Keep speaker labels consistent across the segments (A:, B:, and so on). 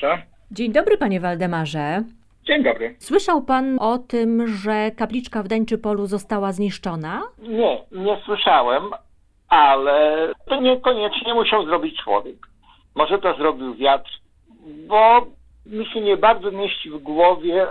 A: proszę.
B: Dzień dobry, panie Waldemarze.
A: Dzień dobry.
B: Słyszał pan o tym, że kapliczka w Dańczypolu została zniszczona?
A: Nie, nie słyszałem, ale to niekoniecznie musiał zrobić człowiek. Może to zrobił wiatr, bo mi się nie bardzo mieści w głowie,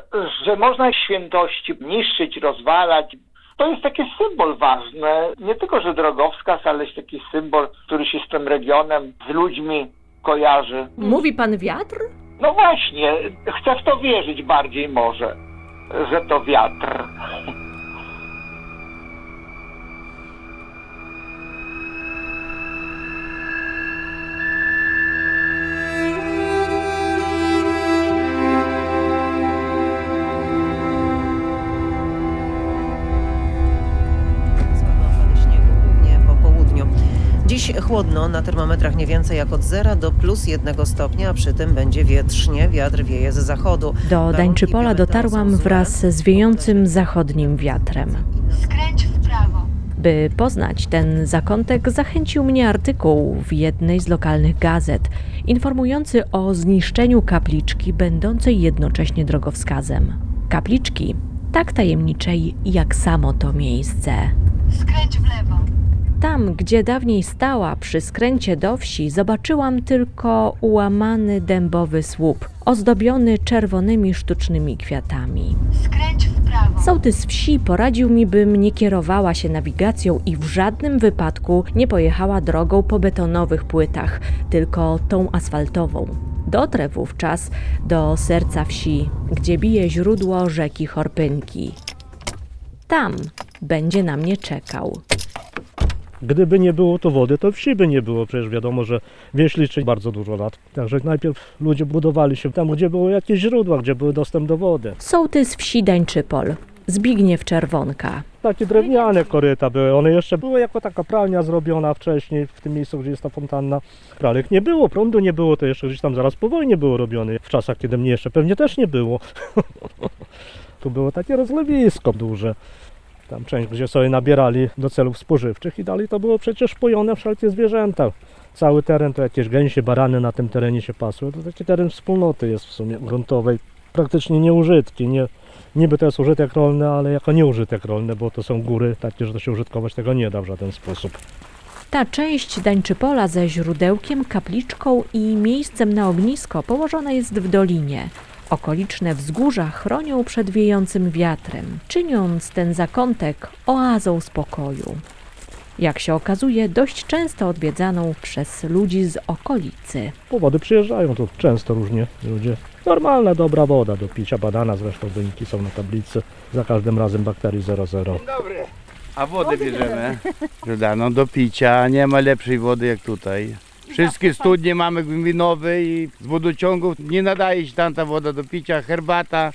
A: że można świętości niszczyć, rozwalać. To jest taki symbol ważny, nie tylko, że drogowskaz, ale jest taki symbol, który się z tym regionem, z ludźmi kojarzy.
B: Mówi pan wiatr?
A: No właśnie, chcę w to wierzyć bardziej może, że to wiatr.
C: Dziś chłodno, na termometrach nie więcej jak od 0 do plus 1 stopnia, a przy tym będzie wietrznie, wiatr wieje z zachodu.
B: Do Dańczypola dotarłam wraz z wiejącym zachodnim wiatrem.
D: Skręć w prawo.
B: By poznać ten zakątek, zachęcił mnie artykuł w jednej z lokalnych gazet, informujący o zniszczeniu kapliczki, będącej jednocześnie drogowskazem. Kapliczki tak tajemniczej jak samo to miejsce.
D: Skręć w lewo.
B: Tam, gdzie dawniej stała przy skręcie do wsi, zobaczyłam tylko ułamany dębowy słup, ozdobiony czerwonymi sztucznymi kwiatami.
D: Skręć w prawo.
B: Sołtys wsi poradził mi, bym nie kierowała się nawigacją i w żadnym wypadku nie pojechała drogą po betonowych płytach, tylko tą asfaltową. Dotrę wówczas do serca wsi, gdzie bije źródło rzeki Chorpynki. Tam będzie na mnie czekał.
E: Gdyby nie było tu wody, to wsi by nie było. Przecież wiadomo, że wieś liczy bardzo dużo lat. Także najpierw ludzie budowali się tam, gdzie były jakieś źródła, gdzie był dostęp do wody.
B: Sołtys wsi Dańczypol, Zbigniew Czerwonka.
E: Takie drewniane koryta były. One jeszcze były jako taka pralnia zrobiona wcześniej w tym miejscu, gdzie jest ta fontanna. Pralek nie było, prądu nie było, to jeszcze gdzieś tam zaraz po wojnie było robione. W czasach, kiedy mnie jeszcze pewnie też nie było. tu było takie rozlewisko duże. Tam część, gdzie sobie nabierali do celów spożywczych i dalej to było przecież pojone wszelkie zwierzęta. Cały teren to jakieś gęsie, barany na tym terenie się pasły. To taki teren wspólnoty jest w sumie gruntowej. Praktycznie nieużytki. Nie, niby to jest użytek rolny, ale jako nieużytek rolny, bo to są góry takie, że to się użytkować tego nie da w żaden sposób.
B: Ta część Dańczypola ze źródełkiem, kapliczką i miejscem na ognisko położona jest w dolinie. Okoliczne wzgórza chronią przed wiejącym wiatrem, czyniąc ten zakątek oazą spokoju. Jak się okazuje, dość często odwiedzaną przez ludzi z okolicy.
E: Powody przyjeżdżają tu często różnie ludzie. Normalna, dobra woda do picia, badana zresztą wyniki są na tablicy. Za każdym razem bakterii 00.
F: A wodę bierzemy dodaną do picia. Nie ma lepszej wody jak tutaj. Wszystkie studnie mamy głębinowe i z wodociągów nie nadaje się tam ta woda do picia. Herbata,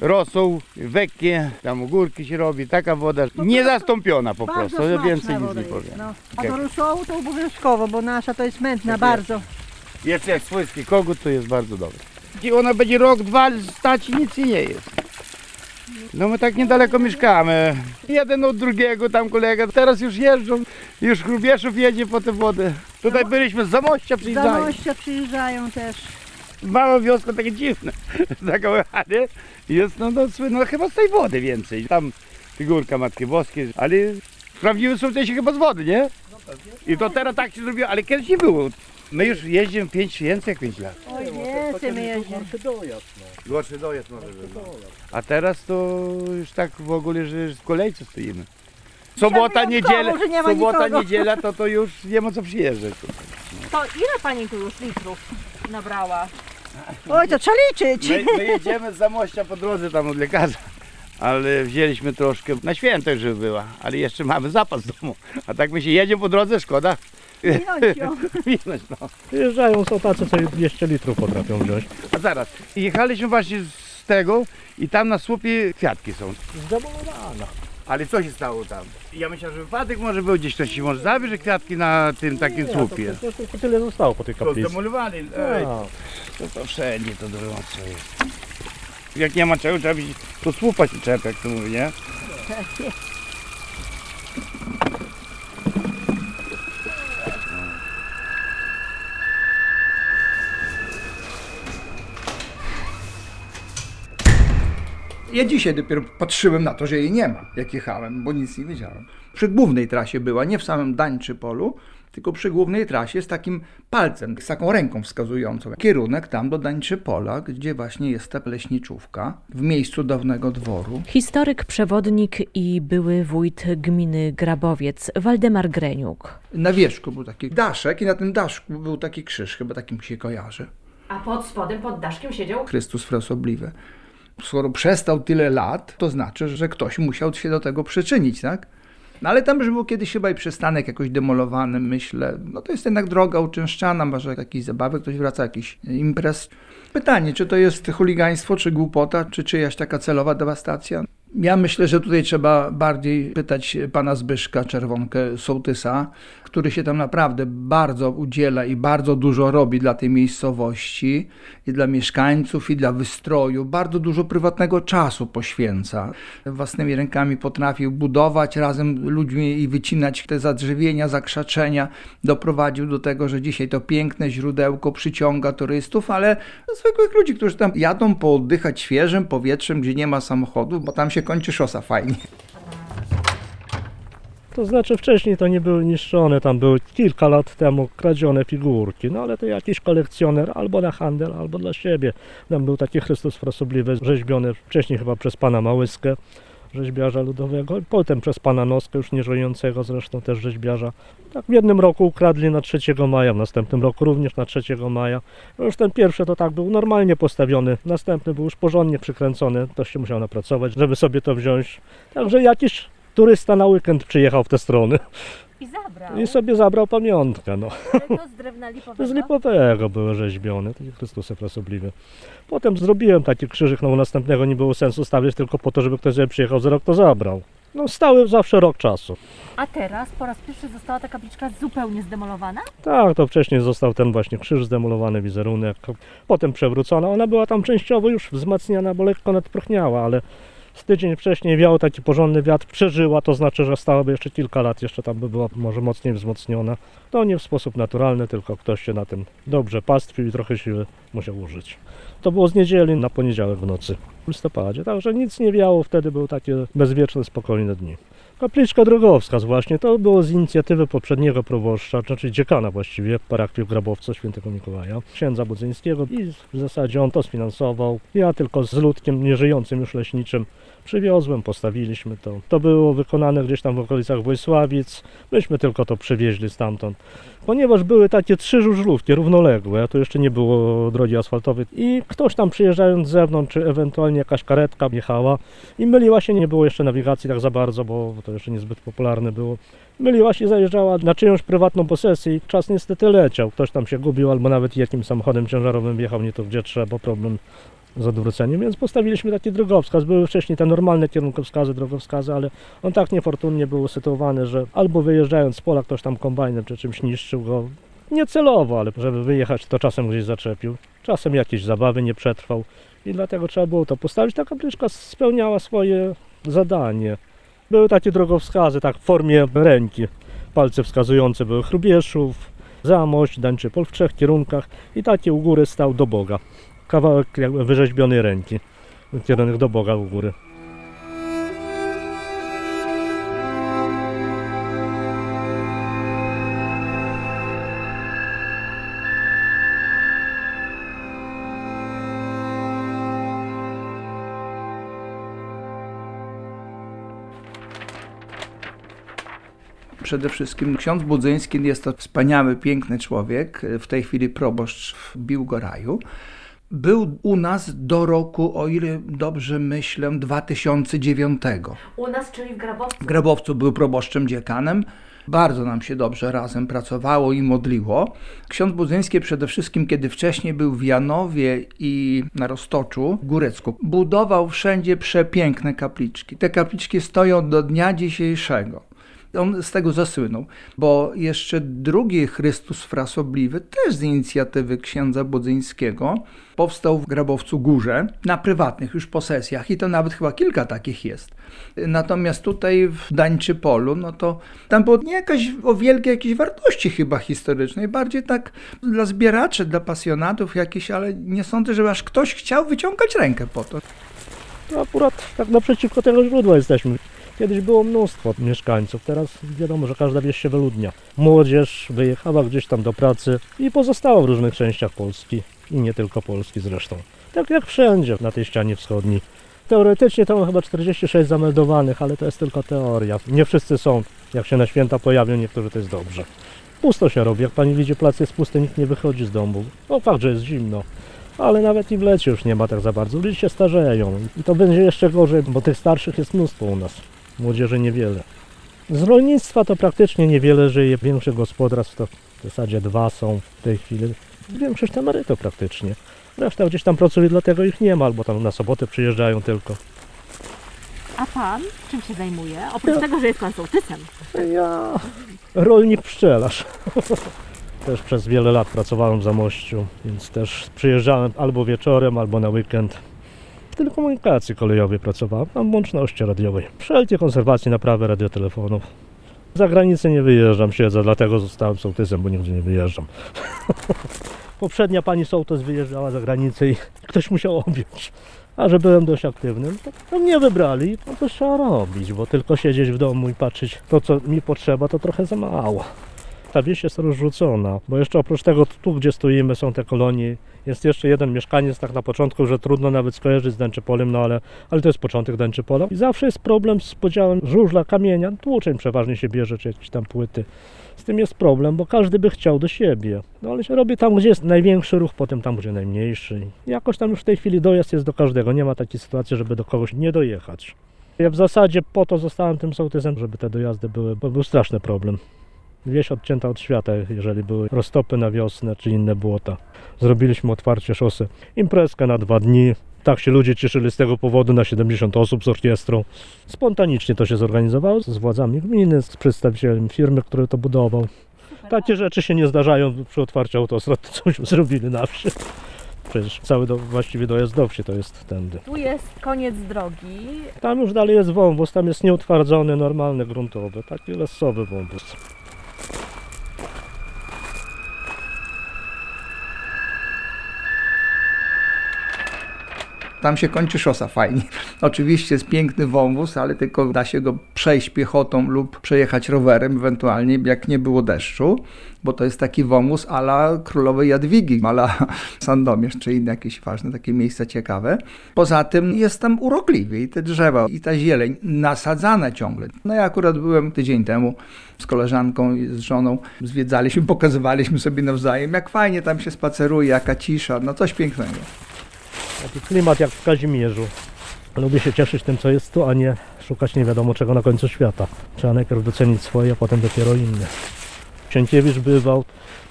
F: rosół, wekkie, tam ogórki się robi. Taka woda niezastąpiona po prostu.
G: Bardzo smaczna
F: więcej nic
G: woda
F: nie
G: jest,
F: powiem.
G: No. A do rosołu to obowiązkowo, bo nasza to jest mętna
F: Tak
G: bardzo.
F: Jeszcze jak swojski kogut to jest bardzo dobre. I ona będzie rok, dwa stać i nic jej nie jest. No my tak niedaleko mieszkamy. Jeden od drugiego tam kolega. Teraz już jeżdżą. Już Chrubieszów jedzie po tę wodę. Tutaj byliśmy z Zamościa przyjeżdżają.
G: Zamościa przyjeżdżają też.
F: Mała wioska takie dziwne. Taka ładnie. Jest no, no, słynna chyba z tej wody więcej. Tam figurka Matki Boskiej, ale prawdziwe są też chyba z wody, nie? I to teraz tak się zrobiło, ale kiedyś nie było. My już jeździmy 5, więcej jak 5 lat.
G: Oj, więcej my jeździmy.
F: Gorszy dojazd może być. A teraz to już tak w ogóle, że w kolejce stoimy. Sobota,
G: wyjątkowo,
F: niedziela,
G: że nie ma
F: sobota,
G: nikogo.
F: niedziela to, to już nie ma co przyjeżdżać.
B: To ile pani tu już litrów nabrała?
G: Oj, to trzeba liczyć.
F: My, my jedziemy z Zamościa po drodze tam od lekarza. Ale wzięliśmy troszkę na święto, żeby była, ale jeszcze mamy zapas w domu. A tak my się jedziemy po drodze, szkoda.
G: Minąć ją.
F: Minąć, no.
E: Przyjeżdżają, są tacy, co 200 litrów potrafią wziąć.
F: A zaraz, jechaliśmy właśnie z tego i tam na słupie kwiatki są.
E: Zdemolowana.
F: Ale co się stało tam? Ja myślałem, że wypadek może był, gdzieś ktoś się może zabierze kwiatki na tym takim
E: Nie,
F: słupie.
E: To, to, tylko tyle zostało po tej
F: To
E: kaplicy.
F: zdemolowali. Ej,
E: A,
F: to, to wszędzie to gorąco jest. Jak nie ma czego, trzeba być, to słupa się czepia, jak to mówi, nie?
H: Ja dzisiaj dopiero patrzyłem na to, że jej nie ma, jak jechałem, bo nic nie wiedziałem. Przy głównej trasie była, nie w samym Dańczy Polu, tylko przy głównej trasie z takim palcem, z taką ręką wskazującą. Kierunek tam do Dańczy Pola, gdzie właśnie jest ta leśniczówka, w miejscu dawnego dworu.
B: Historyk, przewodnik i były wójt gminy Grabowiec Waldemar Greniuk.
H: Na wierzchu był taki daszek i na tym daszku był taki krzyż, chyba takim się kojarzy.
B: A pod spodem, pod daszkiem siedział
H: Chrystus frasobliwy. Skoro przestał tyle lat, to znaczy, że ktoś musiał się do tego przyczynić, tak? No ale tam już był kiedyś chyba i przystanek jakoś demolowany, myślę. No to jest jednak droga uczęszczana, może jakieś zabawy, ktoś wraca, jakiś imprez. Pytanie, czy to jest chuligaństwo, czy głupota, czy czyjaś taka celowa dewastacja? Ja myślę, że tutaj trzeba bardziej pytać pana Zbyszka Czerwonkę Sołtysa, który się tam naprawdę bardzo udziela i bardzo dużo robi dla tej miejscowości i dla mieszkańców i dla wystroju. Bardzo dużo prywatnego czasu poświęca. Własnymi rękami potrafił budować razem ludźmi i wycinać te zadrzewienia, zakrzaczenia. Doprowadził do tego, że dzisiaj to piękne źródełko przyciąga turystów, ale zwykłych ludzi, którzy tam jadą pooddychać świeżym powietrzem, gdzie nie ma samochodów, bo tam się kończy szosa fajnie.
E: To znaczy wcześniej to nie były niszczone, tam były kilka lat temu kradzione figurki, no ale to jakiś kolekcjoner albo na handel, albo dla siebie. Tam był taki Chrystus Frasobliwy rzeźbiony wcześniej chyba przez pana Małyskę, rzeźbiarza ludowego, i potem przez pana Noskę, już nieżyjącego zresztą też rzeźbiarza. Tak w jednym roku ukradli na 3 maja, w następnym roku również na 3 maja. Już ten pierwszy to tak był normalnie postawiony, następny był już porządnie przykręcony, ktoś się musiał napracować, żeby sobie to wziąć. Także jakiś turysta na weekend przyjechał w te strony
B: I zabrał.
E: i sobie zabrał pamiątkę. No.
B: To z drewna lipowego.
E: Z lipowego były rzeźbione, takie Chrystusy frasobliwe. Potem zrobiłem taki krzyżyk, no bo następnego nie było sensu stawiać tylko po to, żeby ktoś sobie przyjechał za rok to zabrał. No stały zawsze rok czasu.
B: A teraz po raz pierwszy została ta kapliczka zupełnie zdemolowana?
E: Tak, to wcześniej został ten właśnie krzyż zdemolowany, wizerunek, potem przewrócona. Ona była tam częściowo już wzmacniana, bo lekko nadprychniała, ale z tydzień wcześniej wiał taki porządny wiatr, przeżyła, to znaczy, że stałaby jeszcze kilka lat, jeszcze tam by była może mocniej wzmocniona. To nie w sposób naturalny, tylko ktoś się na tym dobrze pastwił i trochę siły musiał użyć. To było z niedzieli na poniedziałek w nocy, w listopadzie, także nic nie wiało, wtedy były takie bezwieczne, spokojne dni. Kapliczka Drogowska właśnie, to było z inicjatywy poprzedniego proboszcza, znaczy dziekana właściwie, parafii w Grabowcu świętego Mikołaja, księdza Budzyńskiego i w zasadzie on to sfinansował. Ja tylko z ludkiem nieżyjącym już leśniczym przywiozłem, postawiliśmy to. To było wykonane gdzieś tam w okolicach Wojsławic, myśmy tylko to przywieźli stamtąd. Ponieważ były takie trzy żużlówki równoległe, a tu jeszcze nie było drogi asfaltowej i ktoś tam przyjeżdżając z zewnątrz, czy ewentualnie jakaś karetka jechała i myliła się, nie było jeszcze nawigacji tak za bardzo, bo to jeszcze niezbyt popularne było. Myliła się, zajeżdżała na czyjąś prywatną posesję i czas niestety leciał. Ktoś tam się gubił albo nawet jakimś samochodem ciężarowym wjechał nie to gdzie trzeba, problem z odwróceniem, więc postawiliśmy taki drogowskaz. Były wcześniej te normalne kierunkowskazy, drogowskazy, ale on tak niefortunnie był usytuowany, że albo wyjeżdżając z pola ktoś tam kombajnem czy czymś niszczył go, nie celowo, ale żeby wyjechać to czasem gdzieś zaczepił, czasem jakieś zabawy nie przetrwał i dlatego trzeba było to postawić. Ta kapliczka spełniała swoje zadanie. Były takie drogowskazy, tak w formie ręki. Palce wskazujące były Chrubieszów, Zamość, Dańczypol w trzech kierunkach i takie u góry stał do Boga. Kawałek jakby wyrzeźbionej ręki, kierunek do Boga u góry.
H: Przede wszystkim ksiądz Budzyński jest to wspaniały, piękny człowiek, w tej chwili proboszcz w Biłgoraju. Był u nas do roku, o ile dobrze myślę, 2009.
B: U nas, czyli w Grabowcu.
H: W Grabowcu był proboszczem dziekanem. Bardzo nam się dobrze razem pracowało i modliło. Ksiądz Budzyński przede wszystkim, kiedy wcześniej był w Janowie i na Roztoczu, w Górecku, budował wszędzie przepiękne kapliczki. Te kapliczki stoją do dnia dzisiejszego. On z tego zasłynął, bo jeszcze drugi Chrystus Frasobliwy, też z inicjatywy księdza Budzyńskiego, powstał w Grabowcu Górze na prywatnych już posesjach i to nawet chyba kilka takich jest. Natomiast tutaj w Dańczy Polu, no to tam było nie jakaś o wielkiej jakiejś wartości chyba historycznej, bardziej tak dla zbieraczy, dla pasjonatów jakiś, ale nie sądzę, żeby aż ktoś chciał wyciągać rękę po to.
E: Akurat tak naprzeciwko tego źródła jesteśmy. Kiedyś było mnóstwo mieszkańców, teraz wiadomo, że każda wieś się wyludnia. Młodzież wyjechała gdzieś tam do pracy i pozostała w różnych częściach Polski. I nie tylko Polski zresztą. Tak jak wszędzie na tej ścianie wschodniej. Teoretycznie to mam chyba 46 zameldowanych, ale to jest tylko teoria. Nie wszyscy są. Jak się na święta pojawią, niektórzy to jest dobrze. Pusto się robi. Jak pani widzi, plac jest pusty, nikt nie wychodzi z domu. No fakt, że jest zimno. Ale nawet i w lecie już nie ma tak za bardzo. Ludzie się starzeją i to będzie jeszcze gorzej, bo tych starszych jest mnóstwo u nas. Młodzieży niewiele. Z rolnictwa to praktycznie niewiele żyje. Większych gospodarstw to w zasadzie dwa są w tej chwili. Większość to emerytów praktycznie. Reszta gdzieś tam pracuje, dlatego ich nie ma, albo tam na sobotę przyjeżdżają tylko.
B: A pan czym się zajmuje? Oprócz
E: Ja-
B: tego, że jest pan sołtysem.
E: Ja rolnik pszczelarz. Też przez wiele lat pracowałem w Zamościu, więc też przyjeżdżałem albo wieczorem, albo na weekend. W telekomunikacji kolejowej pracowałem, mam łączności radiowej. Wszelkie konserwacje, naprawy radiotelefonów. Za granicę nie wyjeżdżam, siedzę, dlatego zostałem sołtysem, bo nigdzie nie wyjeżdżam. Poprzednia pani sołtys wyjeżdżała za granicę i ktoś musiał objąć. A że byłem dość aktywnym, to, to mnie wybrali i to coś trzeba robić, bo tylko siedzieć w domu i patrzeć to, co mi potrzeba, to trochę za mało. Ta wieś jest rozrzucona, bo jeszcze oprócz tego tu, gdzie stoimy, są te kolonie. Jest jeszcze jeden mieszkaniec tak na początku, że trudno nawet skojarzyć z Dęczypolem, no ale, ale to jest początek Dęczypola. I zawsze jest problem z podziałem żużla, kamienia, tłuczeń przeważnie się bierze, czy jakieś tam płyty. Z tym jest problem, bo każdy by chciał do siebie. No ale się robi tam, gdzie jest największy ruch, potem tam, gdzie najmniejszy. Jakoś tam już w tej chwili dojazd jest do każdego. Nie ma takiej sytuacji, żeby do kogoś nie dojechać. Ja w zasadzie po to zostałem tym sołtysem, żeby te dojazdy były, bo był straszny problem. Wieś odcięta od świata, jeżeli były roztopy na wiosnę czy inne błota. Zrobiliśmy otwarcie szosy. Imprezkę na dwa dni. Tak się ludzie cieszyli z tego powodu na 70 osób z orkiestrą. Spontanicznie to się zorganizowało z władzami gminy, z przedstawicielem firmy, który to budował. Takie rzeczy się nie zdarzają przy otwarciu autostrad, to coś zrobili na wsi. Przecież cały do, właściwie dojazd do wsi to jest tędy.
B: Tu jest koniec drogi.
E: Tam już dalej jest wąwóz, tam jest nieutwardzony, normalny, gruntowy, taki lesowy wąwóz.
H: Tam się kończy szosa fajnie. Oczywiście jest piękny wąwóz, ale tylko da się go przejść piechotą lub przejechać rowerem, ewentualnie jak nie było deszczu, bo to jest taki wąwóz ala Królowej Jadwigi, ala Sandomierz, czy inne jakieś ważne takie miejsca ciekawe. Poza tym jest tam urokliwie i te drzewa, i ta zieleń nasadzana ciągle. No ja akurat byłem tydzień temu z koleżanką i z żoną, zwiedzaliśmy, pokazywaliśmy sobie nawzajem, jak fajnie tam się spaceruje, jaka cisza, no coś pięknego.
E: Taki klimat jak w Kazimierzu. Lubię się cieszyć tym, co jest tu, a nie szukać nie wiadomo czego na końcu świata. Trzeba najpierw docenić swoje, a potem dopiero inne. Sienkiewicz bywał,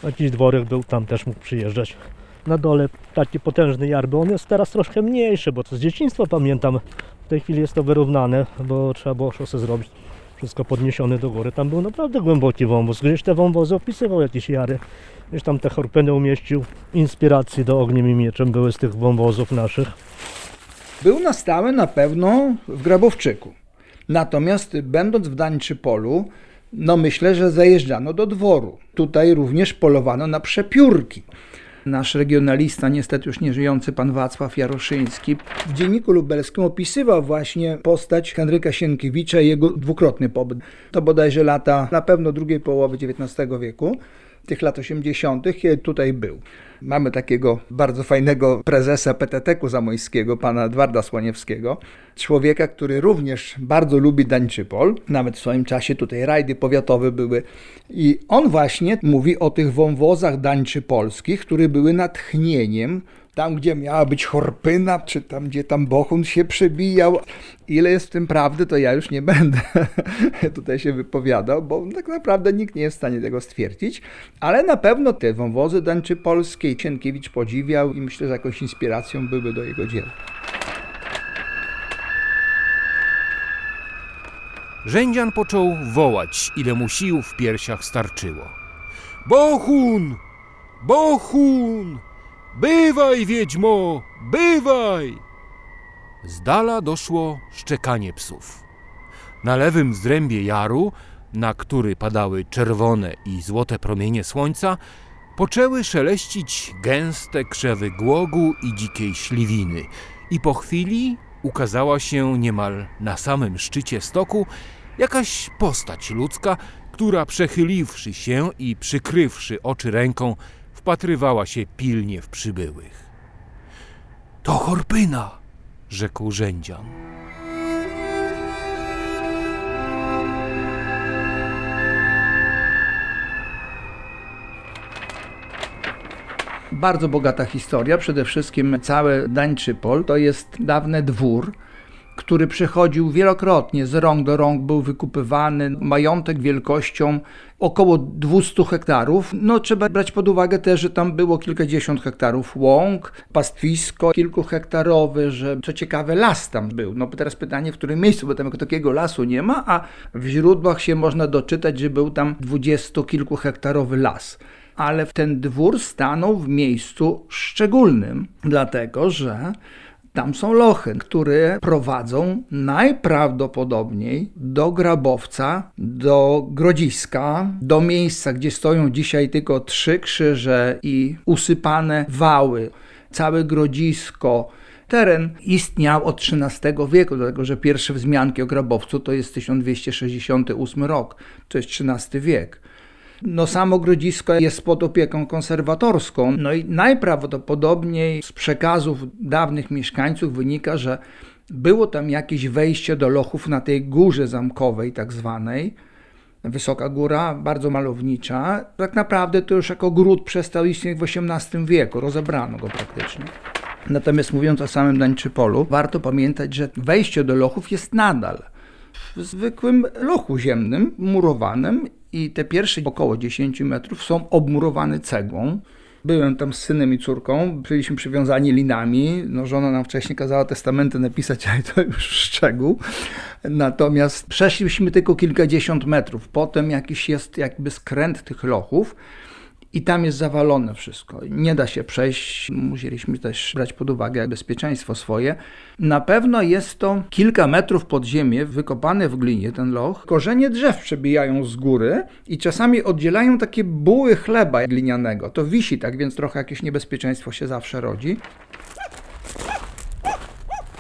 E: jakiś dworek był, tam też mógł przyjeżdżać. Na dole taki potężny jarby, on jest teraz troszkę mniejszy, bo to z dzieciństwa pamiętam. W tej chwili jest to wyrównane, bo trzeba było szosę zrobić. Wszystko podniesione do góry. Tam był naprawdę głęboki wąwóz. Gdzieś te wąwozy opisywał jakieś jary. Gdzieś tam te chorpeny umieścił. Inspiracji do ogniem i mieczem były z tych wąwozów naszych.
H: Był na stałe na pewno w Grabowczyku. Natomiast będąc w Dańczypolu, no myślę, że zajeżdżano do dworu. Tutaj również polowano na przepiórki. Nasz regionalista, niestety już nieżyjący pan Wacław Jaroszyński, w Dzienniku Lubelskim opisywał właśnie postać Henryka Sienkiewicza i jego dwukrotny pobyt. To bodajże lata na pewno drugiej połowy XIX wieku, tych lat 80., kiedy tutaj był. Mamy takiego bardzo fajnego prezesa PTT-ku zamojskiego, pana Edwarda Słoniewskiego, człowieka, który również bardzo lubi Dańczypol. Nawet w swoim czasie tutaj rajdy powiatowe były. I on właśnie mówi o tych wąwozach dańczypolskich, które były natchnieniem tam, gdzie miała być Chorpyna, czy tam, gdzie tam Bochun się przebijał. Ile jest w tym prawdy, to ja już nie będę tutaj się wypowiadał, bo tak naprawdę nikt nie jest w stanie tego stwierdzić. Ale na pewno te wąwozy dańczypolskie Sienkiewicz podziwiał i myślę, że jakąś inspiracją były do jego dzieła.
I: Rzędzian począł wołać, ile mu sił w piersiach starczyło. Bohun! Bohun! Bywaj, wiedźmo! Bywaj! Z dala doszło szczekanie psów. Na lewym zrębie jaru, na który padały czerwone i złote promienie słońca, poczęły szeleścić gęste krzewy głogu i dzikiej śliwiny i po chwili ukazała się niemal na samym szczycie stoku jakaś postać ludzka, która przechyliwszy się i przykrywszy oczy ręką, wpatrywała się pilnie w przybyłych. To Horpyna, rzekł rzędzian.
H: Bardzo bogata historia. Przede wszystkim cały Dańczypol to jest dawny dwór, który przechodził wielokrotnie z rąk do rąk, był wykupywany. Majątek wielkością około 200 hektarów. No trzeba brać pod uwagę też, że tam było kilkadziesiąt hektarów łąk, pastwisko kilkuhektarowe, że co ciekawe las tam był. No teraz pytanie, w którym miejscu, bo tam takiego lasu nie ma, a w źródłach się można doczytać, że był tam dwudziestokilkuhektarowy las ale ten dwór stanął w miejscu szczególnym, dlatego że tam są lochy, które prowadzą najprawdopodobniej do grabowca, do grodziska, do miejsca, gdzie stoją dzisiaj tylko trzy krzyże i usypane wały. Całe grodzisko, teren istniał od XIII wieku, dlatego że pierwsze wzmianki o grabowcu to jest 1268 rok, to jest XIII wiek. No samo grodzisko jest pod opieką konserwatorską. No i najprawdopodobniej z przekazów dawnych mieszkańców wynika, że było tam jakieś wejście do lochów na tej górze zamkowej tak zwanej. Wysoka góra, bardzo malownicza. Tak naprawdę to już jako gród przestał istnieć w XVIII wieku, rozebrano go praktycznie. Natomiast mówiąc o samym Dańczypolu, warto pamiętać, że wejście do lochów jest nadal w zwykłym lochu ziemnym, murowanym i te pierwsze około 10 metrów są obmurowane cegłą. Byłem tam z synem i córką, byliśmy przywiązani linami. No, żona nam wcześniej kazała testamenty napisać, ale to już szczegół. Natomiast przeszliśmy tylko kilkadziesiąt metrów. Potem jakiś jest jakby skręt tych lochów i tam jest zawalone wszystko. Nie da się przejść. Musieliśmy też brać pod uwagę bezpieczeństwo swoje. Na pewno jest to kilka metrów pod ziemię, wykopane w glinie ten loch. Korzenie drzew przebijają z góry i czasami oddzielają takie buły chleba glinianego. To wisi, tak więc trochę jakieś niebezpieczeństwo się zawsze rodzi.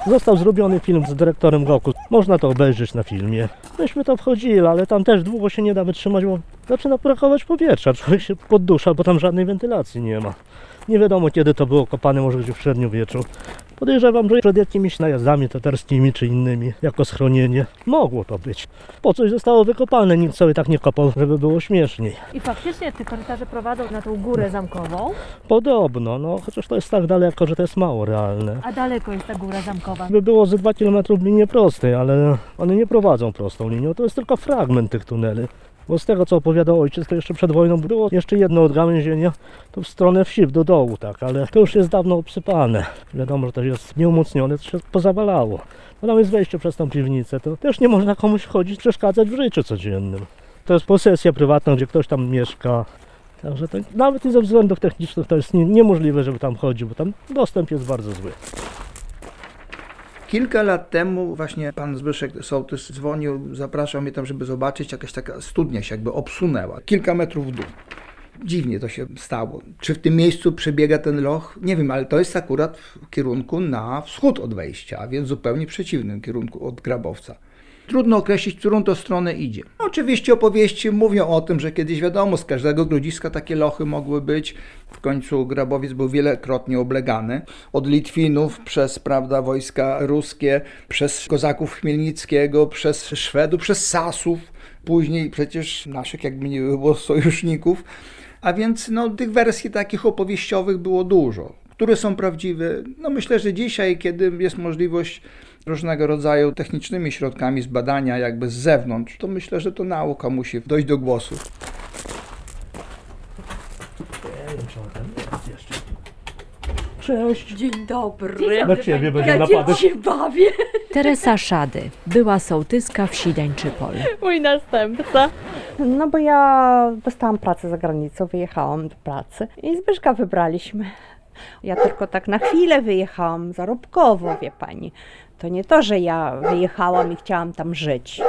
E: Został zrobiony film z dyrektorem Goku. Można to obejrzeć na filmie. Myśmy to wchodzili, ale tam też długo się nie da wytrzymać, bo zaczyna brakować powietrza. Człowiek się poddusza, bo tam żadnej wentylacji nie ma. Nie wiadomo kiedy to było kopane, może gdzieś w średniowieczu. Podejrzewam, że przed jakimiś najazdami tatarskimi czy innymi, jako schronienie. Mogło to być. Po coś zostało wykopane, nikt sobie tak nie kopał, żeby było śmieszniej.
B: I faktycznie te korytarze prowadzą na tą górę zamkową,
E: Podobno, no chociaż to jest tak daleko, że to jest mało realne.
B: a daleko jest ta góra zamkowa.
E: By było ze 2 km w linii prostej, ale one nie prowadzą prostą linią, to jest tylko fragment tych tuneli. Bo z tego co opowiadał ojciec, to jeszcze przed wojną było jeszcze jedno odgałęzienie, to w stronę wsi, do dołu, tak, ale to już jest dawno obsypane. Wiadomo, że to jest nieumocnione, to się pozawalało. No tam jest wejście przez tą piwnicę, to też nie można komuś chodzić, przeszkadzać w życiu codziennym. To jest posesja prywatna, gdzie ktoś tam mieszka. Także to, nawet i ze względów technicznych to jest nie, niemożliwe, żeby tam chodzić, bo tam dostęp jest bardzo zły.
H: Kilka lat temu właśnie pan Zbyszek Sołtys dzwonił, zapraszał mnie tam, żeby zobaczyć, jakaś taka studnia się jakby obsunęła, kilka metrów w dół. Dziwnie to się stało. Czy w tym miejscu przebiega ten loch? Nie wiem, ale to jest akurat w kierunku na wschód od wejścia, a więc zupełnie przeciwnym kierunku od Grabowca. Trudno określić, którą to stronę idzie. Oczywiście opowieści mówią o tym, że kiedyś wiadomo, z każdego grodziska takie lochy mogły być. W końcu Grabowiec był wielokrotnie oblegany. Od Litwinów, przez prawda, wojska ruskie, przez kozaków Chmielnickiego, przez Szwedów, przez Sasów, później przecież naszych jakby nie było sojuszników. A więc no, tych wersji takich opowieściowych było dużo. Które są prawdziwe? No myślę, że dzisiaj, kiedy jest możliwość różnego rodzaju technicznymi środkami zbadania jakby z zewnątrz, to myślę, że to nauka musi dojść do głosu.
E: Cześć!
J: Dzień dobry.
E: Na ciebie będzie
J: Ja
E: napadek.
J: się bawię.
B: Teresa Szady, była sołtyska wsi Dańczypol.
J: Mój następca. No bo ja dostałam pracę za granicą, wyjechałam do pracy i Zbyszka wybraliśmy. Ja tylko tak na chwilę wyjechałam, zarobkowo, wie pani. To nie to, że ja wyjechałam i chciałam tam żyć.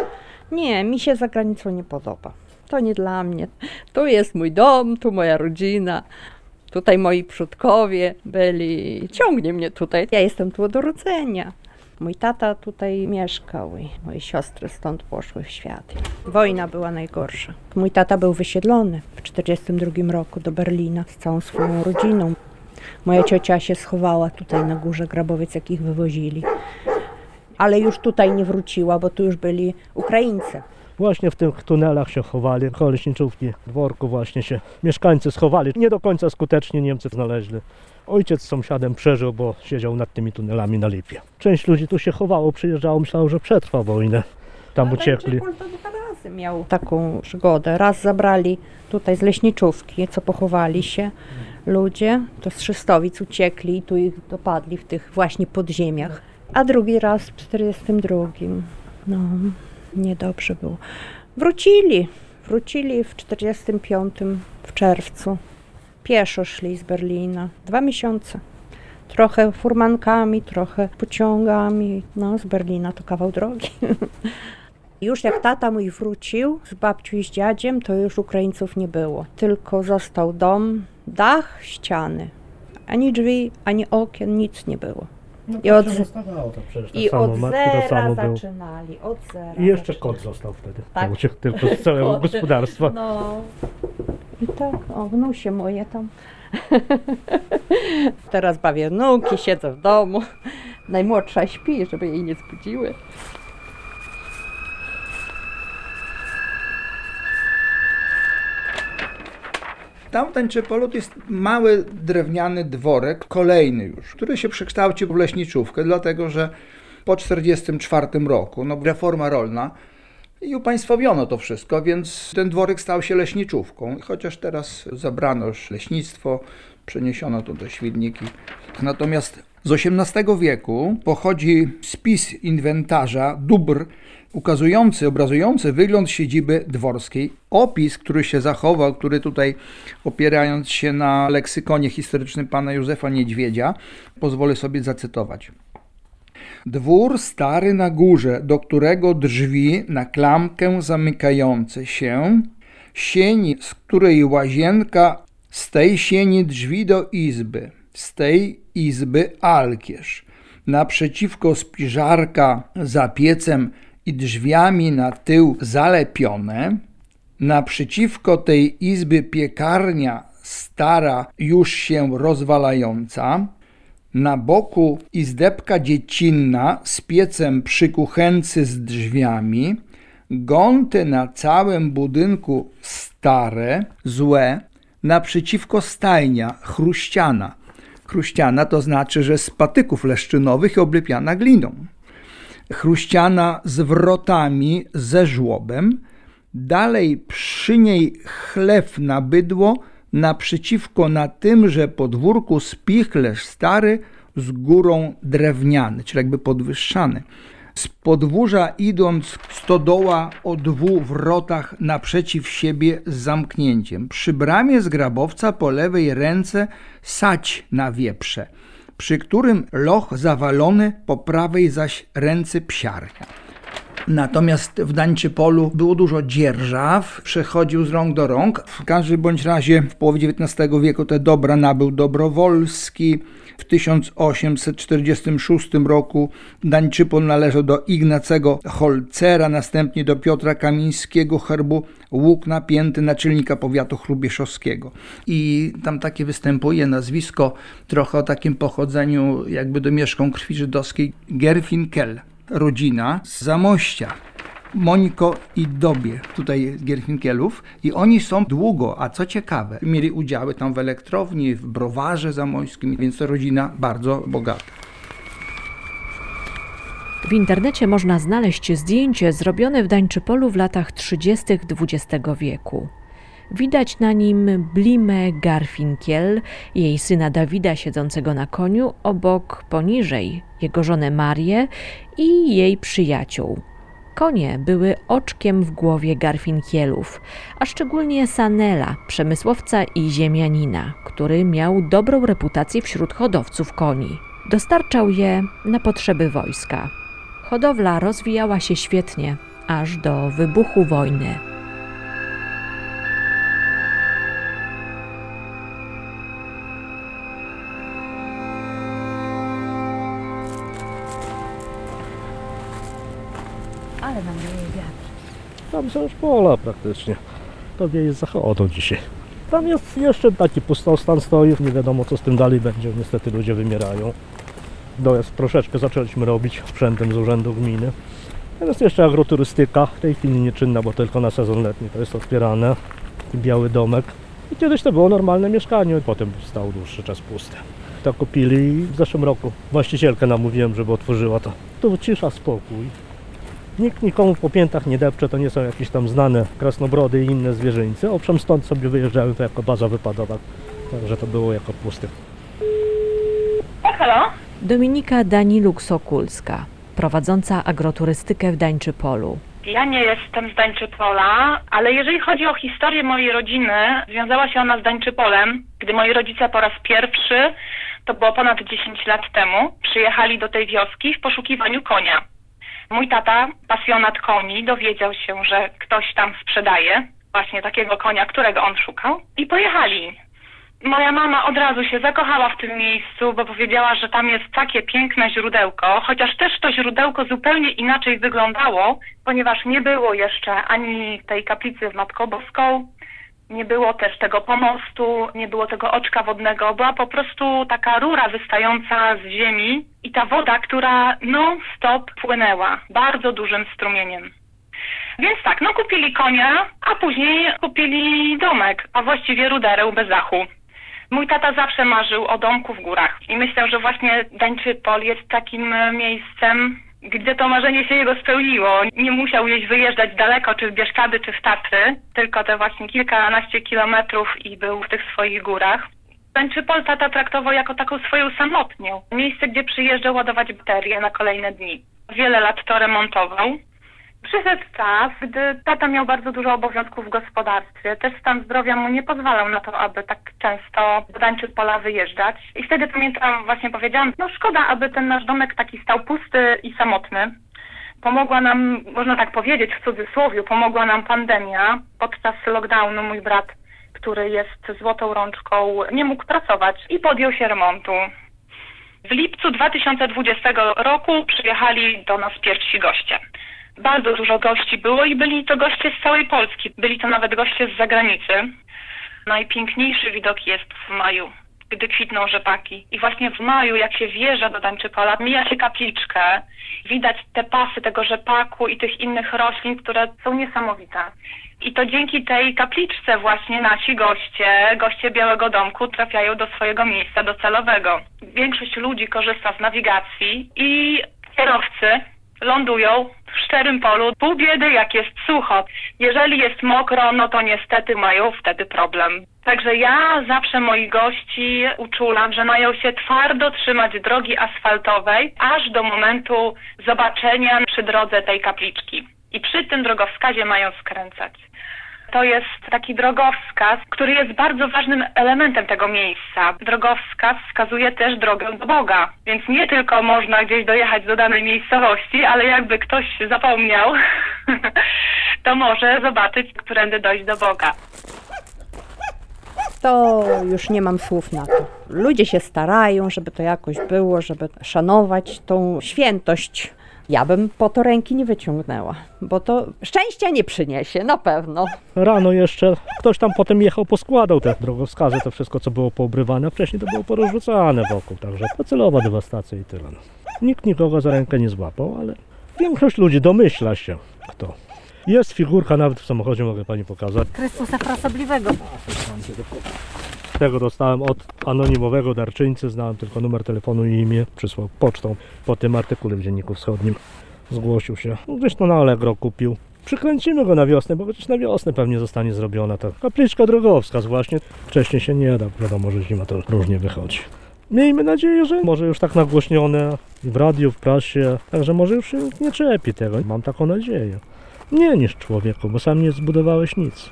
J: Nie, mi się za granicą nie podoba. To nie dla mnie. Tu jest mój dom, tu moja rodzina. Tutaj moi przodkowie byli. Ciągnie mnie tutaj. Ja jestem tu od urodzenia. Mój tata tutaj mieszkał i moje siostry stąd poszły w świat. Wojna była najgorsza. Mój tata był wysiedlony w 1942 roku do Berlina z całą swoją rodziną. Moja ciocia się schowała tutaj na górze Grabowiec, jak ich wywozili. Ale już tutaj nie wróciła, bo tu już byli Ukraińcy.
E: Właśnie w tych tunelach się chowali, koło leśniczówki, dworku właśnie się mieszkańcy schowali. Nie do końca skutecznie Niemcy znaleźli. Ojciec z sąsiadem przeżył, bo siedział nad tymi tunelami na lipie. Część ludzi tu się chowało, przyjeżdżało, myślało, że przetrwa wojnę. Tam uciekli.
J: to dwa razy miał taką przygodę. Raz zabrali tutaj z leśniczówki, co pochowali się ludzie, to z Szystowic uciekli i tu ich dopadli w tych właśnie podziemiach. A drugi raz w 42. No, niedobrze było. Wrócili, wrócili w 45 w czerwcu. Pieszo szli z Berlina. Dwa miesiące. Trochę furmankami, trochę pociągami. No, z Berlina to kawał drogi. Już jak tata mój wrócił z babcią i z dziadziem, to już Ukraińców nie było. Tylko został dom, dach, ściany. Ani drzwi, ani okien, nic nie było.
E: No,
J: I od,
E: przecież tak
J: i
E: samo,
J: od zera
E: samo
J: zaczynali, od zera.
E: I jeszcze
J: zaczynali.
E: kot został wtedy.
J: Tak.
E: Uciekł tylko z całego gospodarstwa.
J: No. I tak, o wnusie moje tam. Teraz bawię wnuki, siedzę w domu. Najmłodsza śpi, żeby jej nie zbudziły.
H: Tam w Tańczepolu to jest mały drewniany dworek, kolejny już, który się przekształcił w leśniczówkę, dlatego że po 1944 roku, no reforma rolna, i upaństwowiono to wszystko, więc ten dworek stał się leśniczówką. Chociaż teraz zabrano już leśnictwo, przeniesiono to do Świdniki. Natomiast z XVIII wieku pochodzi spis inwentarza dóbr ukazujący, obrazujący wygląd siedziby dworskiej. Opis, który się zachował, który tutaj opierając się na leksykonie historycznym pana Józefa Niedźwiedzia, pozwolę sobie zacytować. Dwór stary na górze, do którego drzwi na klamkę zamykające się, sieni, z której łazienka, z tej sieni drzwi do izby, z tej izby alkierz. Naprzeciwko spiżarka za piecem i drzwiami na tył zalepione, naprzeciwko tej izby piekarnia stara już się rozwalająca, na boku izdebka dziecinna z piecem przy kuchence z drzwiami, gąty na całym budynku stare, złe, naprzeciwko stajnia, chruściana. Chruściana to znaczy, że z patyków leszczynowych oblepiana gliną. Chruściana z wrotami ze żłobem, dalej przy niej chlew na bydło, naprzeciwko na tymże podwórku spichlerz stary z górą drewniany, czyli jakby podwyższany. Z podwórza idąc stodoła o dwóch wrotach naprzeciw siebie z zamknięciem. Przy bramie z grabowca po lewej ręce sać na wieprze, przy którym loch zawalony, po prawej zaś ręce psiarnia. Natomiast w Dańczypolu było dużo dzierżaw, przechodził z rąk do rąk. W każdym bądź razie w połowie XIX wieku te dobra nabył Dobrowolski. W 1846 roku Dańczypol należał do Ignacego Holcera, następnie do Piotra Kamińskiego, herbu łuk napięty naczelnika powiatu chrubieszowskiego. I tam takie występuje nazwisko trochę o takim pochodzeniu jakby domieszką krwi żydowskiej Gerfinkel rodzina z Zamościa. Moniko i Dobie, tutaj Gierfinkielów i oni są długo, a co ciekawe, mieli udziały tam w elektrowni, w browarze zamośskim, więc to rodzina bardzo bogata.
B: W internecie można znaleźć zdjęcie zrobione w Dańczypolu w latach 30. XX wieku. Widać na nim Blimę Garfinkiel, jej syna Dawida siedzącego na koniu, obok poniżej jego żonę Marię i jej przyjaciół. Konie były oczkiem w głowie Garfinkielów, a szczególnie Sanela, przemysłowca i ziemianina, który miał dobrą reputację wśród hodowców koni. Dostarczał je na potrzeby wojska. Hodowla rozwijała się świetnie, aż do wybuchu wojny.
E: Tam już pola praktycznie. To wieje z zachodu dzisiaj. Tam jest jeszcze taki pustostan stoi, nie wiadomo co z tym dalej będzie, niestety ludzie wymierają. Dojazd troszeczkę zaczęliśmy robić sprzętem z urzędu gminy. Jest jeszcze agroturystyka, w tej chwili nieczynna, bo tylko na sezon letni to jest otwierane. Biały domek. I kiedyś to było normalne mieszkanie, potem stał dłuższy czas puste. To kupili w zeszłym roku właścicielkę namówiłem, żeby otworzyła to. Tu cisza, spokój. Nikt nikomu po piętach nie depcze, to nie są jakieś tam znane krasnobrody i inne zwierzyńce. Owszem, stąd sobie wyjeżdżały to jako baza wypadowa, także to było jako pusty.
K: Halo?
B: Dominika Daniluk-Sokulska, prowadząca agroturystykę w Dańczypolu.
K: Ja nie jestem z Dańczypola, ale jeżeli chodzi o historię mojej rodziny, związała się ona z Dańczypolem, gdy moi rodzice po raz pierwszy, to było ponad 10 lat temu, przyjechali do tej wioski w poszukiwaniu konia. Mój tata, pasjonat koni, dowiedział się, że ktoś tam sprzedaje właśnie takiego konia, którego on szukał i pojechali. Moja mama od razu się zakochała w tym miejscu, bo powiedziała, że tam jest takie piękne źródełko, chociaż też to źródełko zupełnie inaczej wyglądało, ponieważ nie było jeszcze ani tej kaplicy w Matką Boską, nie było też tego pomostu, nie było tego oczka wodnego, była po prostu taka rura wystająca z ziemi i ta woda, która non-stop płynęła bardzo dużym strumieniem. Więc tak, no kupili konia, a później kupili domek, a właściwie ruderę bez dachu. Mój tata zawsze marzył o domku w górach i myślał, że właśnie Dańczypol jest takim miejscem, gdzie to marzenie się jego spełniło. Nie musiał gdzieś wyjeżdżać daleko, czy w Bieszczady, czy w Tatry, tylko te właśnie kilkanaście kilometrów i był w tych swoich górach. Dańczypol tata traktował jako taką swoją samotnię. Miejsce, gdzie przyjeżdżał ładować baterie na kolejne dni. Wiele lat to remontował. Przyszedł czas, gdy tata miał bardzo dużo obowiązków w gospodarstwie. Też stan zdrowia mu nie pozwalał na to, aby tak często do Dańczypola wyjeżdżać. I wtedy pamiętam, właśnie powiedziałam, no szkoda, aby ten nasz domek taki stał pusty i samotny. Pomogła nam, można tak powiedzieć w cudzysłowie, pomogła nam pandemia. Podczas lockdownu mój brat, który jest złotą rączką, nie mógł pracować i podjął się remontu. W lipcu 2020 roku przyjechali do nas pierwsi goście. Bardzo dużo gości było i byli to goście z całej Polski. Byli to nawet goście z zagranicy. Najpiękniejszy widok jest w maju, gdy kwitną rzepaki. I właśnie w maju, jak się wjeżdża do Dańczypola, mija się kapliczkę, widać te pasy tego rzepaku i tych innych roślin, które są niesamowite. I to dzięki tej kapliczce właśnie nasi goście, goście Białego Domku trafiają do swojego miejsca docelowego. Większość ludzi korzysta z nawigacji i kierowcy lądują w szczerym polu. Pół biedy, jak jest sucho. Jeżeli jest mokro, no to niestety mają wtedy problem. Także ja zawsze moich gości uczulam, że mają się twardo trzymać drogi asfaltowej, aż do momentu zobaczenia przy drodze tej kapliczki. I przy tym drogowskazie mają skręcać. To jest taki drogowskaz, który jest bardzo ważnym elementem tego miejsca. Drogowskaz wskazuje też drogę do Boga, więc nie tylko można gdzieś dojechać do danej miejscowości, ale jakby ktoś zapomniał, to może zobaczyć, którędy dojść do Boga.
J: To już nie mam słów na to. Ludzie się starają, żeby to jakoś było, żeby szanować tą świętość. Ja bym po to ręki nie wyciągnęła, bo to szczęścia nie przyniesie, na pewno.
E: Rano jeszcze ktoś tam potem jechał, poskładał te drogowskazy, to wszystko co było poobrywane, a wcześniej to było porozrzucane wokół, także docelowa dewastacja i tyle. Nikt nikogo za rękę nie złapał, ale większość ludzi domyśla się kto. Jest figurka nawet w samochodzie, mogę Pani pokazać.
G: Chrystusa Frasobliwego.
E: Tego dostałem od anonimowego darczyńcy, znałem tylko numer telefonu i imię, przysłał pocztą po tym artykule w Dzienniku Wschodnim. Zgłosił się, No, gdzieś to na Allegro kupił. Przykręcimy go na wiosnę, bo chociaż na wiosnę pewnie zostanie zrobiona ta kapliczka drogowska właśnie. Wcześniej się nie da, wiadomo, że zima to różnie wychodzi. Miejmy nadzieję, że może już tak nagłośnione w radiu, w prasie, także może już się nie czepi tego. Mam taką nadzieję. Nie niż człowieku, bo sam nie zbudowałeś nic.